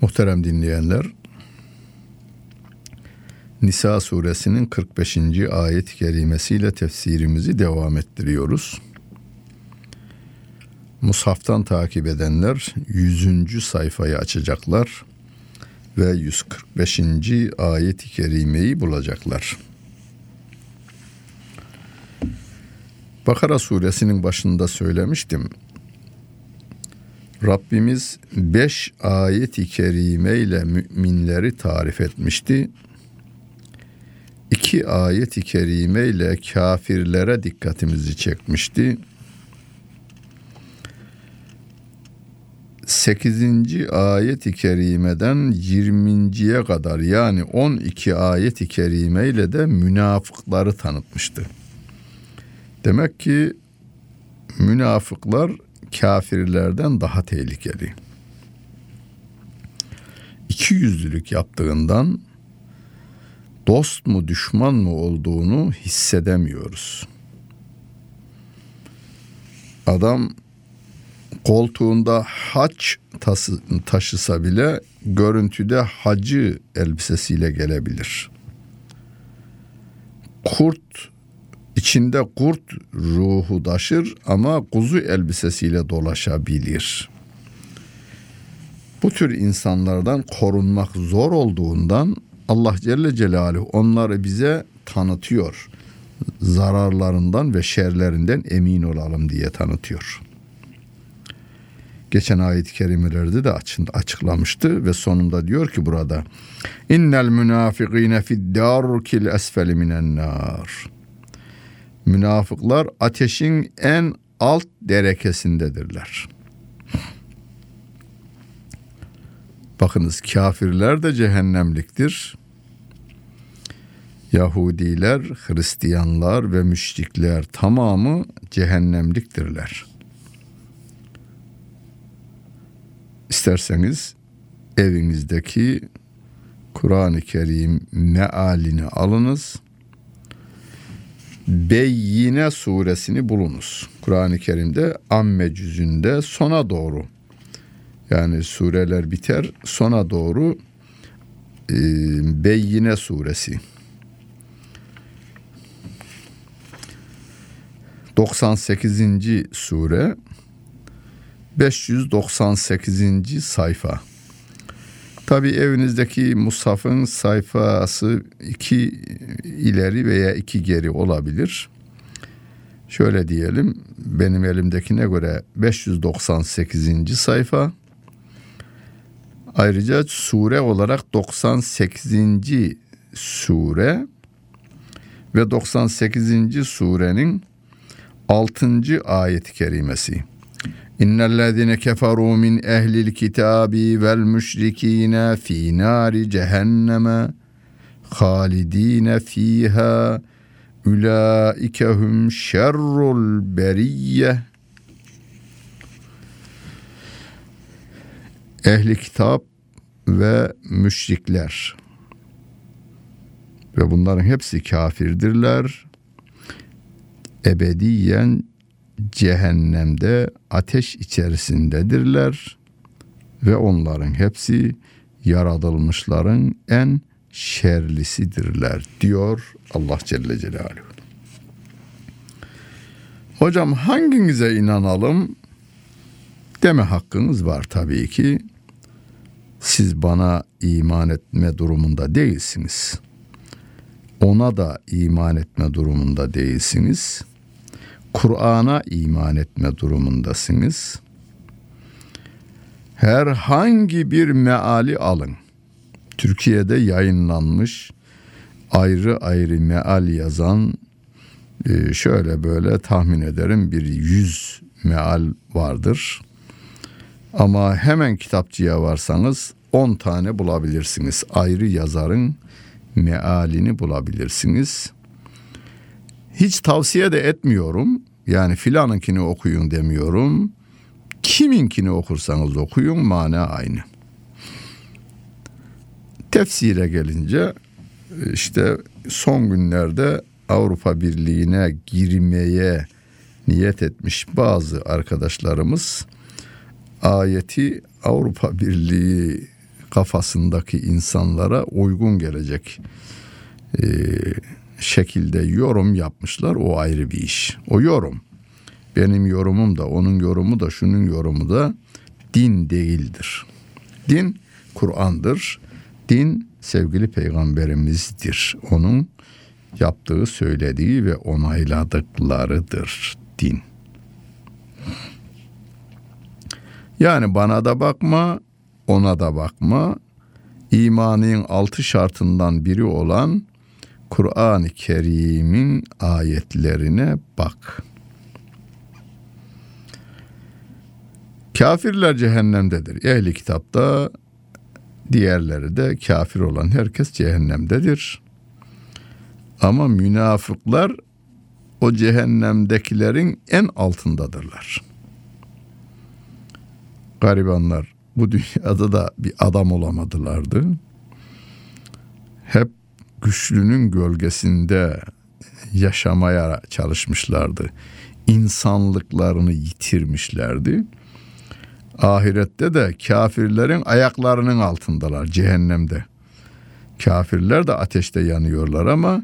Muhterem dinleyenler, Nisa suresinin 45. ayet-i kerimesiyle tefsirimizi devam ettiriyoruz. Mushaftan takip edenler 100. sayfayı açacaklar ve 145. ayet-i kerimeyi bulacaklar. Bakara suresinin başında söylemiştim. Rabbimiz beş ayet-i kerime ile müminleri tarif etmişti. İki ayet-i kerime ile kafirlere dikkatimizi çekmişti. 8. ayet-i kerimeden 20.ye kadar yani 12 ayet-i kerime ile de münafıkları tanıtmıştı. Demek ki münafıklar kafirlerden daha tehlikeli. İki yüzlülük yaptığından dost mu düşman mı olduğunu hissedemiyoruz. Adam koltuğunda haç taşısa bile görüntüde hacı elbisesiyle gelebilir. Kurt içinde kurt ruhu taşır ama kuzu elbisesiyle dolaşabilir. Bu tür insanlardan korunmak zor olduğundan Allah Celle Celaluhu onları bize tanıtıyor. Zararlarından ve şerlerinden emin olalım diye tanıtıyor. Geçen ayet-i kerimelerde de açıklamıştı ve sonunda diyor ki burada İnnel münafikine fid darkil esfeli minen nar. Münafıklar ateşin en alt derekesindedirler. Bakınız kafirler de cehennemliktir. Yahudiler, Hristiyanlar ve müşrikler tamamı cehennemliktirler. İsterseniz evinizdeki Kur'an-ı Kerim mealini alınız. Beyyine suresini bulunuz. Kur'an-ı Kerim'de amme cüzünde sona doğru yani sureler biter sona doğru e, Beyyine suresi 98. sure 598. sayfa Tabi evinizdeki mushafın sayfası iki ileri veya iki geri olabilir. Şöyle diyelim benim elimdekine göre 598. sayfa Ayrıca sure olarak 98. sure ve 98. surenin 6. ayet-i kerimesi. İnnellezine keferu min ehlil kitabi vel müşrikine fi nari cehenneme halidine fiha ulaike hum şerrul beriyye ehli kitap ve müşrikler ve bunların hepsi kafirdirler. Ebediyen cehennemde ateş içerisindedirler ve onların hepsi yaratılmışların en şerlisidirler diyor Allah Celle Celaluhu. Hocam hanginize inanalım? Deme hakkınız var tabii ki. Siz bana iman etme durumunda değilsiniz. Ona da iman etme durumunda değilsiniz. Kur'an'a iman etme durumundasınız. Herhangi bir meali alın. Türkiye'de yayınlanmış ayrı ayrı meal yazan e, şöyle böyle tahmin ederim bir yüz meal vardır. Ama hemen kitapçıya varsanız 10 tane bulabilirsiniz. Ayrı yazarın mealini bulabilirsiniz. Hiç tavsiye de etmiyorum. Yani filanınkini okuyun demiyorum. Kiminkini okursanız okuyun mana aynı. Tefsire gelince işte son günlerde Avrupa Birliği'ne girmeye niyet etmiş bazı arkadaşlarımız ayeti Avrupa Birliği kafasındaki insanlara uygun gelecek e, şekilde yorum yapmışlar. O ayrı bir iş. O yorum. Benim yorumum da onun yorumu da şunun yorumu da din değildir. Din Kur'an'dır. Din sevgili peygamberimizdir. Onun yaptığı, söylediği ve onayladıklarıdır din. Yani bana da bakma, ona da bakma. İmanın altı şartından biri olan Kur'an-ı Kerim'in ayetlerine bak. Kafirler cehennemdedir. Ehli kitapta diğerleri de kafir olan herkes cehennemdedir. Ama münafıklar o cehennemdekilerin en altındadırlar. Garibanlar bu dünyada da bir adam olamadılardı. Hep güçlünün gölgesinde yaşamaya çalışmışlardı. İnsanlıklarını yitirmişlerdi. Ahirette de kafirlerin ayaklarının altındalar cehennemde. Kafirler de ateşte yanıyorlar ama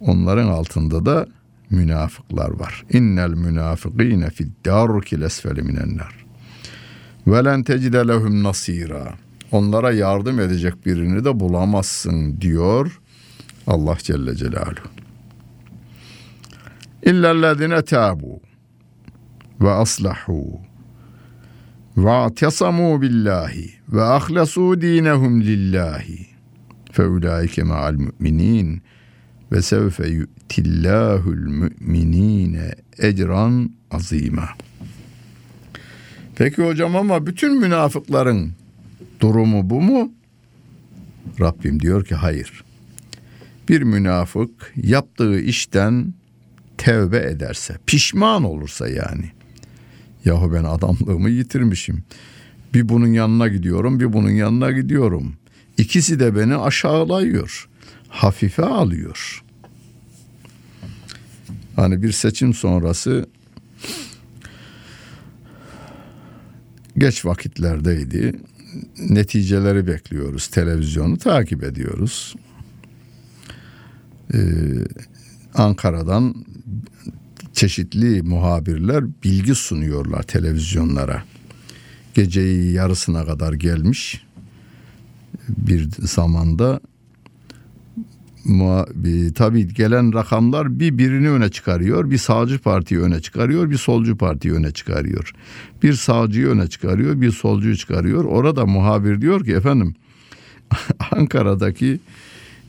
onların altında da münafıklar var. İnnel münafıkîne fid darkil esfeli minennar. Ve tecide lehum nasira. Onlara yardım edecek birini de bulamazsın diyor Allah Celle Celaluhu. İllellezine tabu ve aslahu ve atesamu billahi ve ahlasu dinehum lillahi fe ulaike ma'al mu'minin ve sevfe yu'tillahul müminine ecran azima. Peki hocam ama bütün münafıkların durumu bu mu? Rabbim diyor ki hayır. Bir münafık yaptığı işten tevbe ederse, pişman olursa yani. Yahu ben adamlığımı yitirmişim. Bir bunun yanına gidiyorum, bir bunun yanına gidiyorum. İkisi de beni aşağılıyor hafife alıyor. Hani bir seçim sonrası geç vakitlerdeydi. Neticeleri bekliyoruz. Televizyonu takip ediyoruz. Ee, Ankara'dan çeşitli muhabirler bilgi sunuyorlar televizyonlara. Geceyi yarısına kadar gelmiş bir zamanda tabii gelen rakamlar bir birini öne çıkarıyor. Bir sağcı partiyi öne çıkarıyor, bir solcu partiyi öne çıkarıyor. Bir sağcıyı öne çıkarıyor, bir solcuyu çıkarıyor. Orada muhabir diyor ki efendim Ankara'daki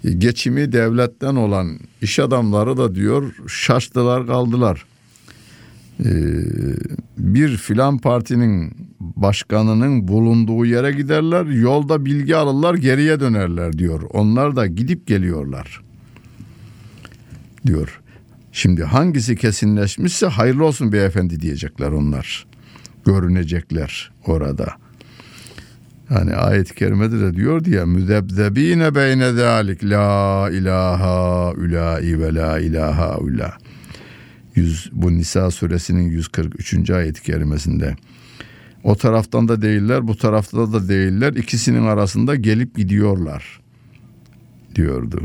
geçimi devletten olan iş adamları da diyor şaştılar kaldılar. Ee, bir filan partinin başkanının bulunduğu yere giderler, yolda bilgi alırlar, geriye dönerler diyor. Onlar da gidip geliyorlar. diyor. Şimdi hangisi kesinleşmişse hayırlı olsun beyefendi diyecekler onlar. Görünecekler orada. Yani ayet-i kerimede de diyor diye müzebzebine beyne zalik la ilaha ulai ve la ilaha ula. 100, bu Nisa suresinin 143. ayet-i kerimesinde. O taraftan da değiller, bu tarafta da değiller. İkisinin arasında gelip gidiyorlar diyordu.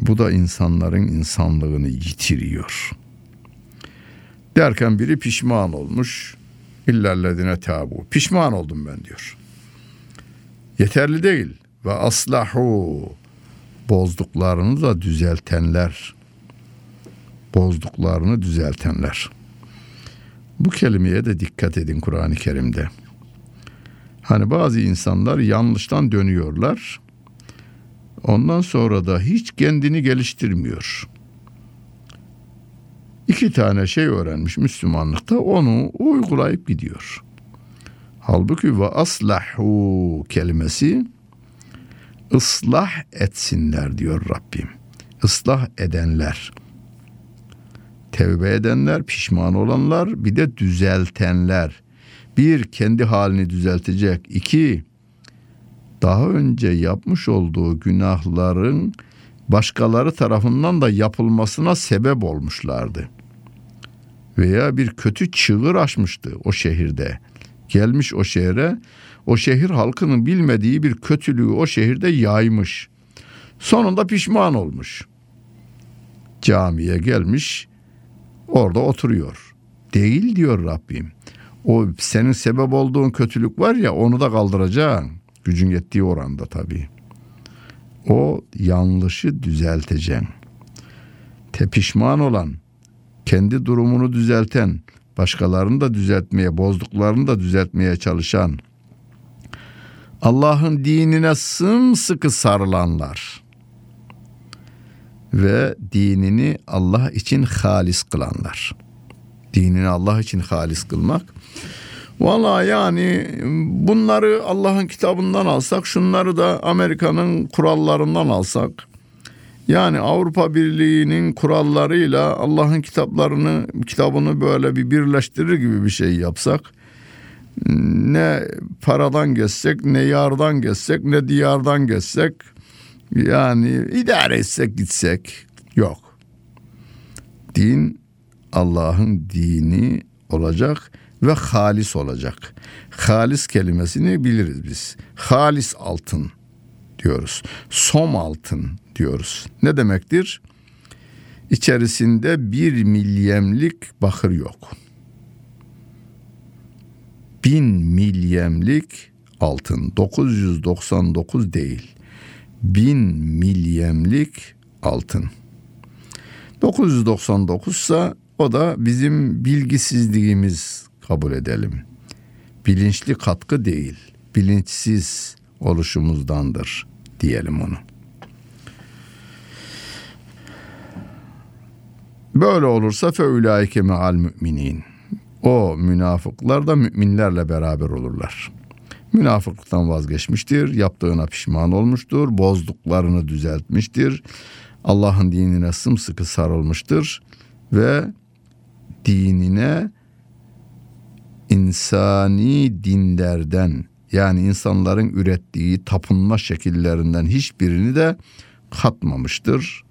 Bu da insanların insanlığını yitiriyor. Derken biri pişman olmuş. İllellezine tabu. Pişman oldum ben diyor. Yeterli değil. Ve aslahu. Bozduklarını da düzeltenler bozduklarını düzeltenler. Bu kelimeye de dikkat edin Kur'an-ı Kerim'de. Hani bazı insanlar yanlıştan dönüyorlar. Ondan sonra da hiç kendini geliştirmiyor. İki tane şey öğrenmiş Müslümanlıkta onu uygulayıp gidiyor. Halbuki ve aslahu kelimesi ıslah etsinler diyor Rabbim. Islah edenler. Tevbe edenler, pişman olanlar, bir de düzeltenler. Bir, kendi halini düzeltecek. İki, daha önce yapmış olduğu günahların başkaları tarafından da yapılmasına sebep olmuşlardı. Veya bir kötü çığır açmıştı o şehirde. Gelmiş o şehre, o şehir halkının bilmediği bir kötülüğü o şehirde yaymış. Sonunda pişman olmuş. Camiye gelmiş, orada oturuyor. Değil diyor Rabbim. O senin sebep olduğun kötülük var ya onu da kaldıracaksın. Gücün yettiği oranda tabii. O yanlışı düzelteceksin. Tepişman olan, kendi durumunu düzelten, başkalarını da düzeltmeye, bozduklarını da düzeltmeye çalışan, Allah'ın dinine sımsıkı sarılanlar ve dinini Allah için halis kılanlar. Dinini Allah için halis kılmak. Valla yani bunları Allah'ın kitabından alsak, şunları da Amerika'nın kurallarından alsak, yani Avrupa Birliği'nin kurallarıyla Allah'ın kitaplarını, kitabını böyle bir birleştirir gibi bir şey yapsak, ne paradan geçsek, ne yardan geçsek, ne diyardan geçsek, yani idare etsek gitsek yok. Din Allah'ın dini olacak ve halis olacak. Halis kelimesini biliriz biz. Halis altın diyoruz. Som altın diyoruz. Ne demektir? İçerisinde bir milyemlik bakır yok. Bin milyemlik altın. 999 değil. Bin milyemlik altın. 999 ise o da bizim bilgisizliğimiz kabul edelim. Bilinçli katkı değil, bilinçsiz oluşumuzdandır diyelim onu. Böyle olursa fe ulaike me'al müminin. O münafıklar da müminlerle beraber olurlar. Münafıklıktan vazgeçmiştir, yaptığına pişman olmuştur, bozduklarını düzeltmiştir. Allah'ın dinine sımsıkı sarılmıştır ve dinine insani dinlerden yani insanların ürettiği tapınma şekillerinden hiçbirini de katmamıştır.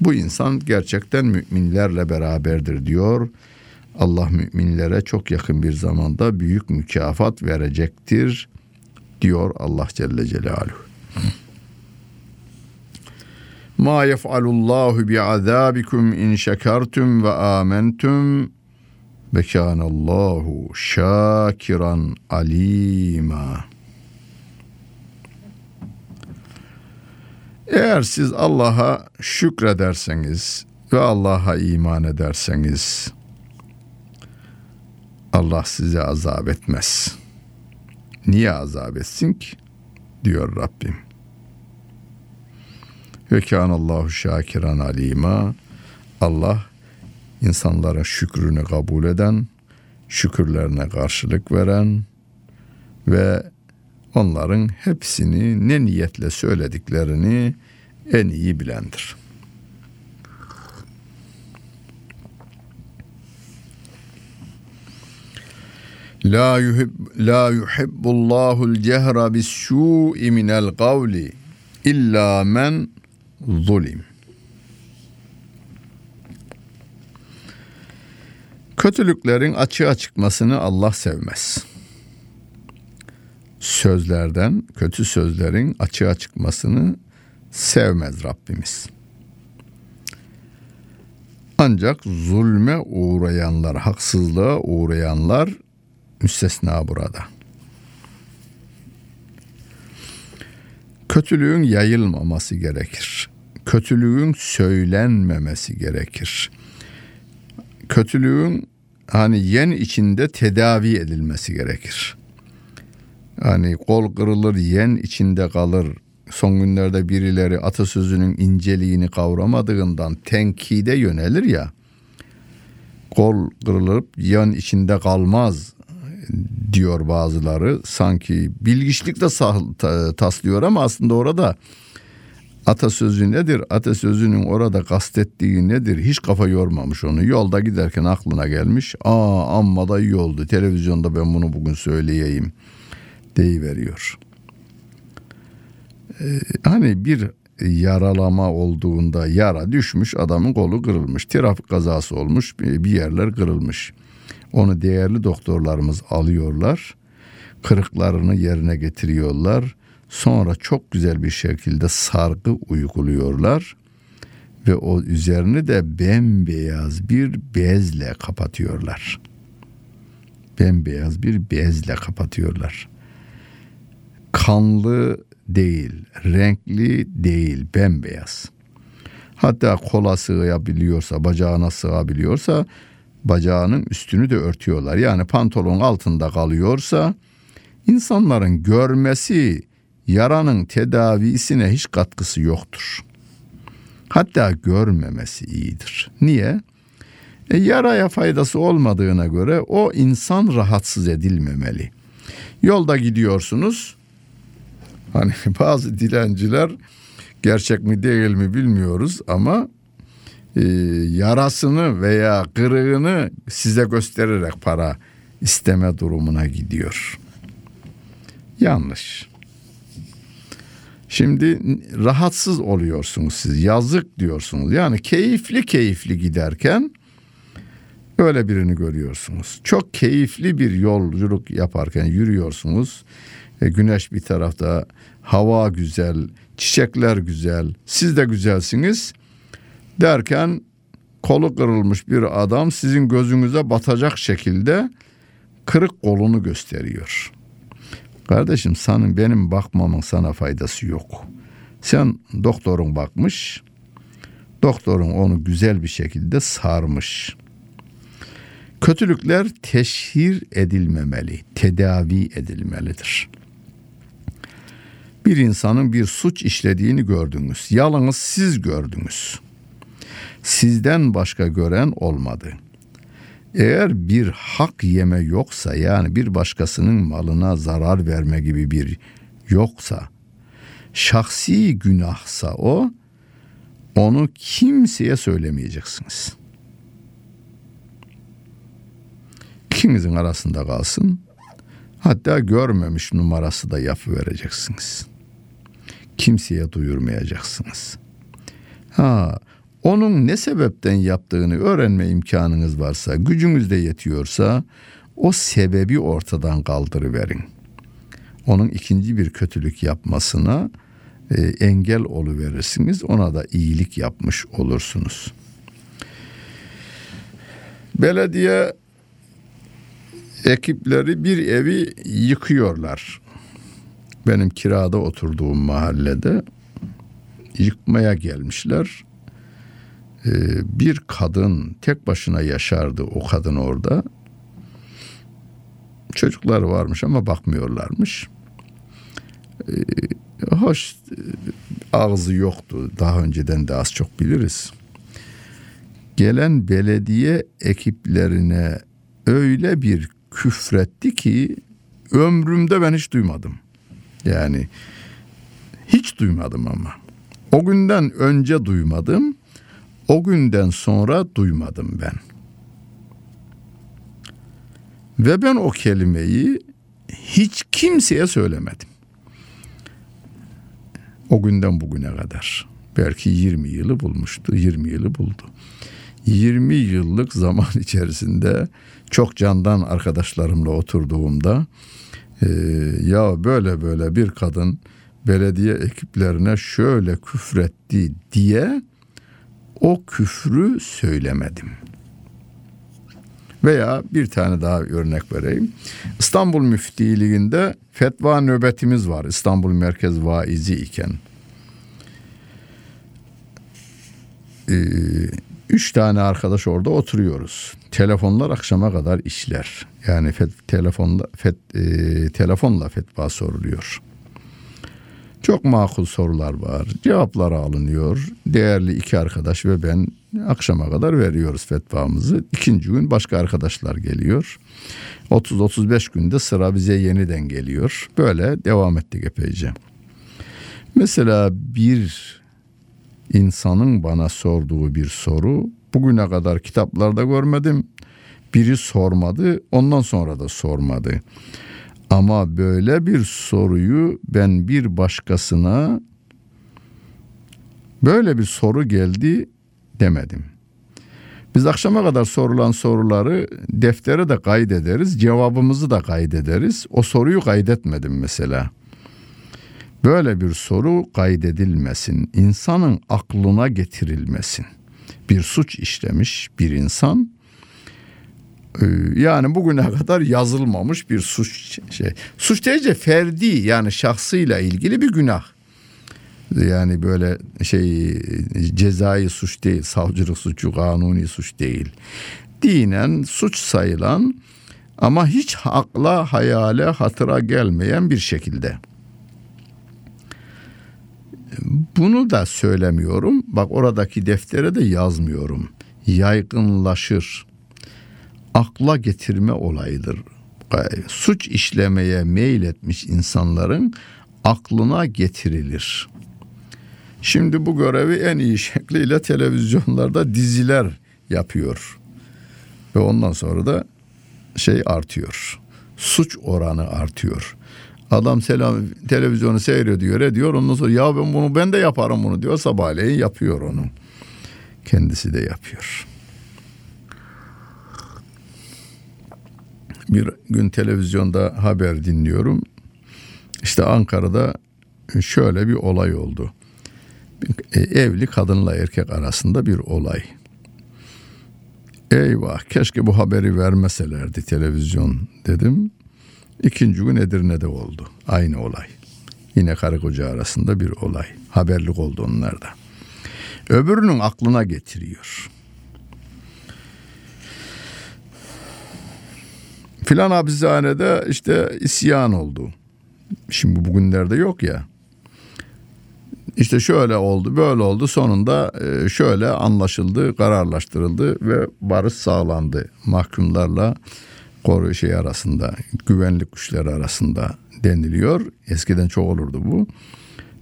Bu insan gerçekten müminlerle beraberdir diyor. Allah müminlere çok yakın bir zamanda büyük mükafat verecektir diyor Allah Celle Celaluhu. Ma yef'alullahu bi'azabikum in şekertum ve amentum ve kânallahu şakiran alima. Eğer siz Allah'a şükrederseniz ve Allah'a iman ederseniz Allah size azap etmez. Niye azap etsin ki? diyor Rabbim. Ve kânallahu şakiran alima. Allah insanlara şükrünü kabul eden, şükürlerine karşılık veren ve onların hepsini ne niyetle söylediklerini en iyi bilendir. La yuhib la yuhibbullahul cehra bis su'i minel kavli illa men zulim. Kötülüklerin açığa çıkmasını Allah sevmez. Sözlerden, kötü sözlerin açığa çıkmasını sevmez Rabbimiz. Ancak zulme uğrayanlar, haksızlığa uğrayanlar müstesna burada. Kötülüğün yayılmaması gerekir. Kötülüğün söylenmemesi gerekir. Kötülüğün hani yen içinde tedavi edilmesi gerekir. Hani kol kırılır yen içinde kalır. Son günlerde birileri atasözünün inceliğini kavramadığından tenkide yönelir ya. Kol kırılıp yan içinde kalmaz diyor bazıları. Sanki bilgiçlik de taslıyor ama aslında orada atasözü nedir? Atasözünün orada kastettiği nedir? Hiç kafa yormamış onu. Yolda giderken aklına gelmiş. Aa amma da iyi oldu. Televizyonda ben bunu bugün söyleyeyim deyiveriyor. Ee, hani bir yaralama olduğunda yara düşmüş adamın kolu kırılmış. Trafik kazası olmuş bir yerler kırılmış. Onu değerli doktorlarımız alıyorlar. Kırıklarını yerine getiriyorlar. Sonra çok güzel bir şekilde sargı uyguluyorlar ve o üzerini de bembeyaz bir bezle kapatıyorlar. Bembeyaz bir bezle kapatıyorlar. Kanlı değil, renkli değil, bembeyaz. Hatta kola sığabiliyorsa, bacağına sığabiliyorsa bacağının üstünü de örtüyorlar. Yani pantolon altında kalıyorsa insanların görmesi yaranın tedavisine hiç katkısı yoktur. Hatta görmemesi iyidir. Niye? E, yaraya faydası olmadığına göre o insan rahatsız edilmemeli. Yolda gidiyorsunuz. Hani bazı dilenciler gerçek mi değil mi bilmiyoruz ama e, yarasını veya kırığını size göstererek para isteme durumuna gidiyor. Yanlış. Şimdi rahatsız oluyorsunuz siz. Yazık diyorsunuz. Yani keyifli keyifli giderken öyle birini görüyorsunuz. Çok keyifli bir yolculuk yaparken yürüyorsunuz. E, güneş bir tarafta, hava güzel, çiçekler güzel, siz de güzelsiniz. Derken kolu kırılmış bir adam sizin gözünüze batacak şekilde kırık kolunu gösteriyor. Kardeşim senin benim bakmamın sana faydası yok. Sen doktorun bakmış. Doktorun onu güzel bir şekilde sarmış. Kötülükler teşhir edilmemeli, tedavi edilmelidir. Bir insanın bir suç işlediğini gördünüz. Yalnız siz gördünüz. Sizden başka gören olmadı.'' Eğer bir hak yeme yoksa yani bir başkasının malına zarar verme gibi bir yoksa şahsi günahsa o onu kimseye söylemeyeceksiniz. İkinizin arasında kalsın. Hatta görmemiş numarası da yapı vereceksiniz. Kimseye duyurmayacaksınız. Ha, onun ne sebepten yaptığını öğrenme imkanınız varsa, gücünüz de yetiyorsa o sebebi ortadan kaldırıverin. Onun ikinci bir kötülük yapmasına e, engel oluverirsiniz. Ona da iyilik yapmış olursunuz. Belediye ekipleri bir evi yıkıyorlar. Benim kirada oturduğum mahallede yıkmaya gelmişler. Ee, bir kadın tek başına yaşardı o kadın orada. Çocuklar varmış ama bakmıyorlarmış. Ee, hoş e, ağzı yoktu. Daha önceden de az çok biliriz. Gelen belediye ekiplerine öyle bir küfretti ki ömrümde ben hiç duymadım. Yani hiç duymadım ama. O günden önce duymadım. O günden sonra duymadım ben. Ve ben o kelimeyi hiç kimseye söylemedim. O günden bugüne kadar. Belki 20 yılı bulmuştu, 20 yılı buldu. 20 yıllık zaman içerisinde çok candan arkadaşlarımla oturduğumda e, ya böyle böyle bir kadın belediye ekiplerine şöyle küfretti diye o küfrü söylemedim. Veya bir tane daha örnek vereyim. İstanbul Müftiliğinde fetva nöbetimiz var. İstanbul Merkez Vaizi iken. Ee, üç tane arkadaş orada oturuyoruz. Telefonlar akşama kadar işler. Yani fet, telefonla fet, e, telefonla fetva soruluyor. Çok makul sorular var. Cevapları alınıyor. Değerli iki arkadaş ve ben Akşama kadar veriyoruz fetvamızı. İkinci gün başka arkadaşlar geliyor. 30-35 günde sıra bize yeniden geliyor. Böyle devam ettik epeyce. Mesela bir insanın bana sorduğu bir soru bugüne kadar kitaplarda görmedim. Biri sormadı, ondan sonra da sormadı. Ama böyle bir soruyu ben bir başkasına böyle bir soru geldi demedim. Biz akşama kadar sorulan soruları deftere de kaydederiz, cevabımızı da kaydederiz. O soruyu kaydetmedim mesela. Böyle bir soru kaydedilmesin, insanın aklına getirilmesin. Bir suç işlemiş bir insan, yani bugüne kadar yazılmamış bir suç şey. Suç deyince ferdi yani şahsıyla ilgili bir günah. Yani böyle şey cezai suç değil, savcılık suçu, kanuni suç değil. Dinen suç sayılan ama hiç akla, hayale, hatıra gelmeyen bir şekilde. Bunu da söylemiyorum. Bak oradaki deftere de yazmıyorum. Yaygınlaşır. Akla getirme olayıdır. Suç işlemeye meyletmiş insanların aklına getirilir. Şimdi bu görevi en iyi şekliyle televizyonlarda diziler yapıyor. Ve ondan sonra da şey artıyor. Suç oranı artıyor. Adam selam televizyonu seyrediyor ediyor ondan sonra ya ben bunu ben de yaparım bunu diyor sabahleyin yapıyor onu. Kendisi de yapıyor. Bir gün televizyonda haber dinliyorum. İşte Ankara'da şöyle bir olay oldu. E, evli kadınla erkek arasında bir olay. Eyvah keşke bu haberi vermeselerdi televizyon dedim. İkinci gün Edirne'de oldu aynı olay. Yine karı koca arasında bir olay. Haberlik oldu onlarda. Öbürünün aklına getiriyor. Filan hapishanede işte isyan oldu. Şimdi bugünlerde yok ya. İşte şöyle oldu, böyle oldu. Sonunda e, şöyle anlaşıldı, kararlaştırıldı ve barış sağlandı mahkumlarla koru şey arasında, güvenlik güçleri arasında deniliyor. Eskiden çok olurdu bu.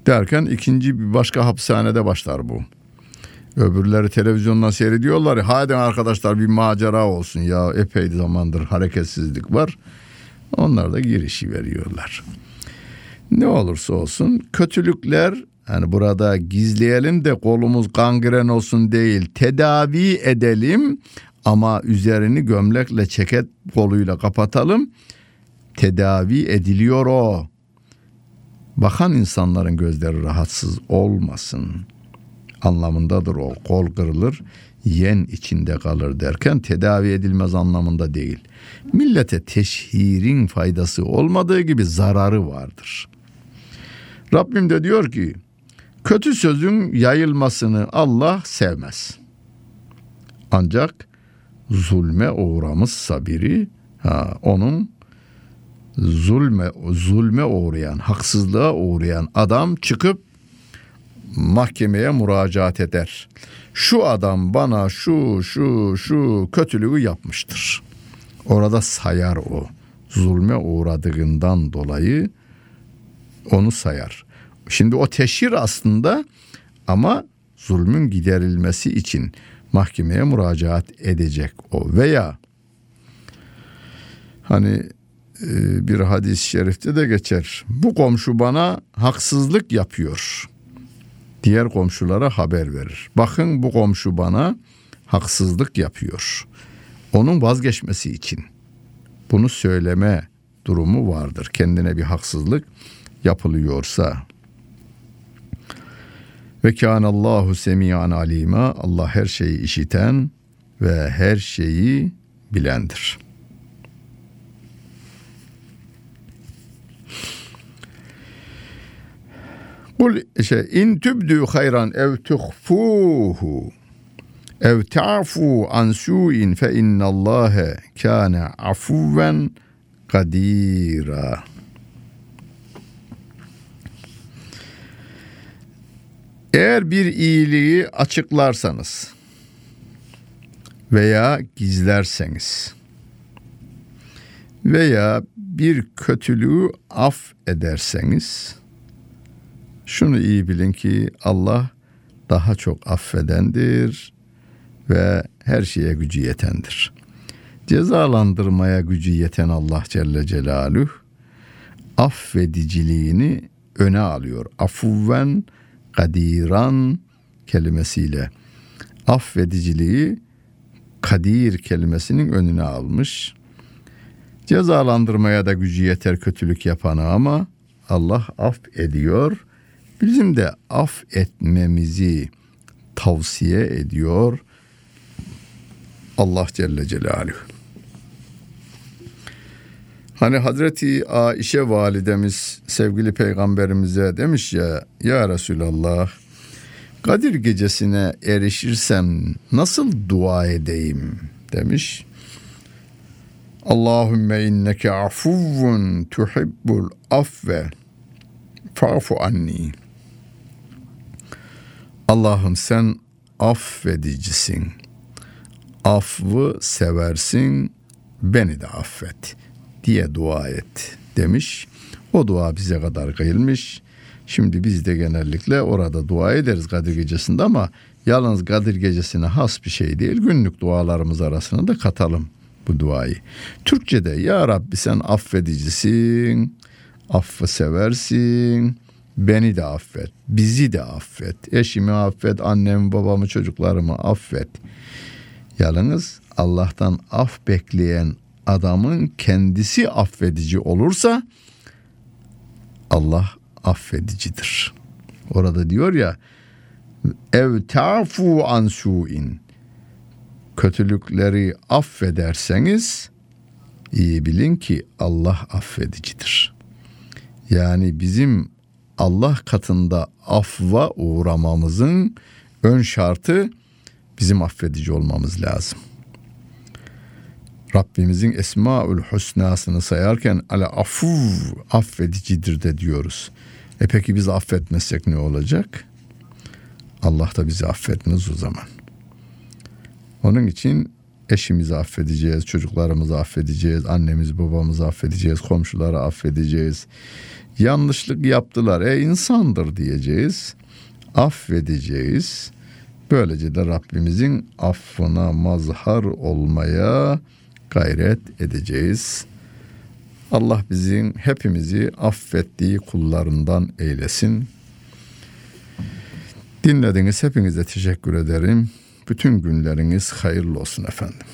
Derken ikinci bir başka hapishanede başlar bu. Öbürleri televizyondan seyrediyorlar. Hadi arkadaşlar bir macera olsun ya epey zamandır hareketsizlik var. Onlar da girişi veriyorlar. Ne olursa olsun kötülükler yani burada gizleyelim de kolumuz gangren olsun değil tedavi edelim ama üzerini gömlekle çeket koluyla kapatalım. Tedavi ediliyor o. Bakan insanların gözleri rahatsız olmasın anlamındadır o. Kol kırılır, yen içinde kalır derken tedavi edilmez anlamında değil. Millete teşhirin faydası olmadığı gibi zararı vardır. Rabbim de diyor ki kötü sözün yayılmasını Allah sevmez. Ancak zulme uğramışsa biri ha, onun zulme zulme uğrayan, haksızlığa uğrayan adam çıkıp mahkemeye müracaat eder. Şu adam bana şu şu şu kötülüğü yapmıştır. Orada sayar o. Zulme uğradığından dolayı onu sayar. Şimdi o teşhir aslında ama zulmün giderilmesi için mahkemeye müracaat edecek o veya hani e, bir hadis-i şerifte de geçer. Bu komşu bana haksızlık yapıyor diğer komşulara haber verir. Bakın bu komşu bana haksızlık yapıyor. Onun vazgeçmesi için bunu söyleme durumu vardır. Kendine bir haksızlık yapılıyorsa. Ve kânallahu semiyan alima. Allah her şeyi işiten ve her şeyi bilendir. Kul şey in tübdü hayran ev tuhfuhu ev ta'fu an su'in fe innallâhe kâne afuven kadira. Eğer bir iyiliği açıklarsanız veya gizlerseniz veya bir kötülüğü af ederseniz şunu iyi bilin ki Allah daha çok affedendir ve her şeye gücü yetendir. Cezalandırmaya gücü yeten Allah Celle Celaluhu affediciliğini öne alıyor. Afuvven kadiran kelimesiyle affediciliği kadir kelimesinin önüne almış. Cezalandırmaya da gücü yeter kötülük yapanı ama Allah af ediyor. Bizim de af etmemizi tavsiye ediyor Allah Celle Celaluhu. Hani Hazreti Aişe validemiz sevgili peygamberimize demiş ya ya Resulallah Kadir gecesine erişirsem nasıl dua edeyim demiş. Allahümme inneke afuvun tuhibbul afve fa'fu anni. Allah'ım sen affedicisin. Affı seversin, beni de affet diye dua et demiş. O dua bize kadar kıyılmış. Şimdi biz de genellikle orada dua ederiz Kadir Gecesi'nde ama yalnız Kadir Gecesi'ne has bir şey değil. Günlük dualarımız arasına da katalım bu duayı. Türkçe'de Ya Rabbi sen affedicisin, affı seversin, beni de affet, bizi de affet, eşimi affet, annemi, babamı, çocuklarımı affet. Yalnız Allah'tan af bekleyen adamın kendisi affedici olursa Allah affedicidir. Orada diyor ya ev tafu an su'in kötülükleri affederseniz iyi bilin ki Allah affedicidir. Yani bizim Allah katında afva uğramamızın ön şartı bizim affedici olmamız lazım. Rabbimizin Esmaül Hüsna'sını sayarken ala afuv affedicidir de diyoruz. E peki biz affetmezsek ne olacak? Allah da bizi affetmez o zaman. Onun için eşimizi affedeceğiz, çocuklarımızı affedeceğiz, annemiz babamızı affedeceğiz, komşuları affedeceğiz. Yanlışlık yaptılar, e insandır diyeceğiz. Affedeceğiz. Böylece de Rabbimizin affına mazhar olmaya gayret edeceğiz. Allah bizim hepimizi affettiği kullarından eylesin. Dinlediniz hepinize teşekkür ederim. Bütün günleriniz hayırlı olsun efendim.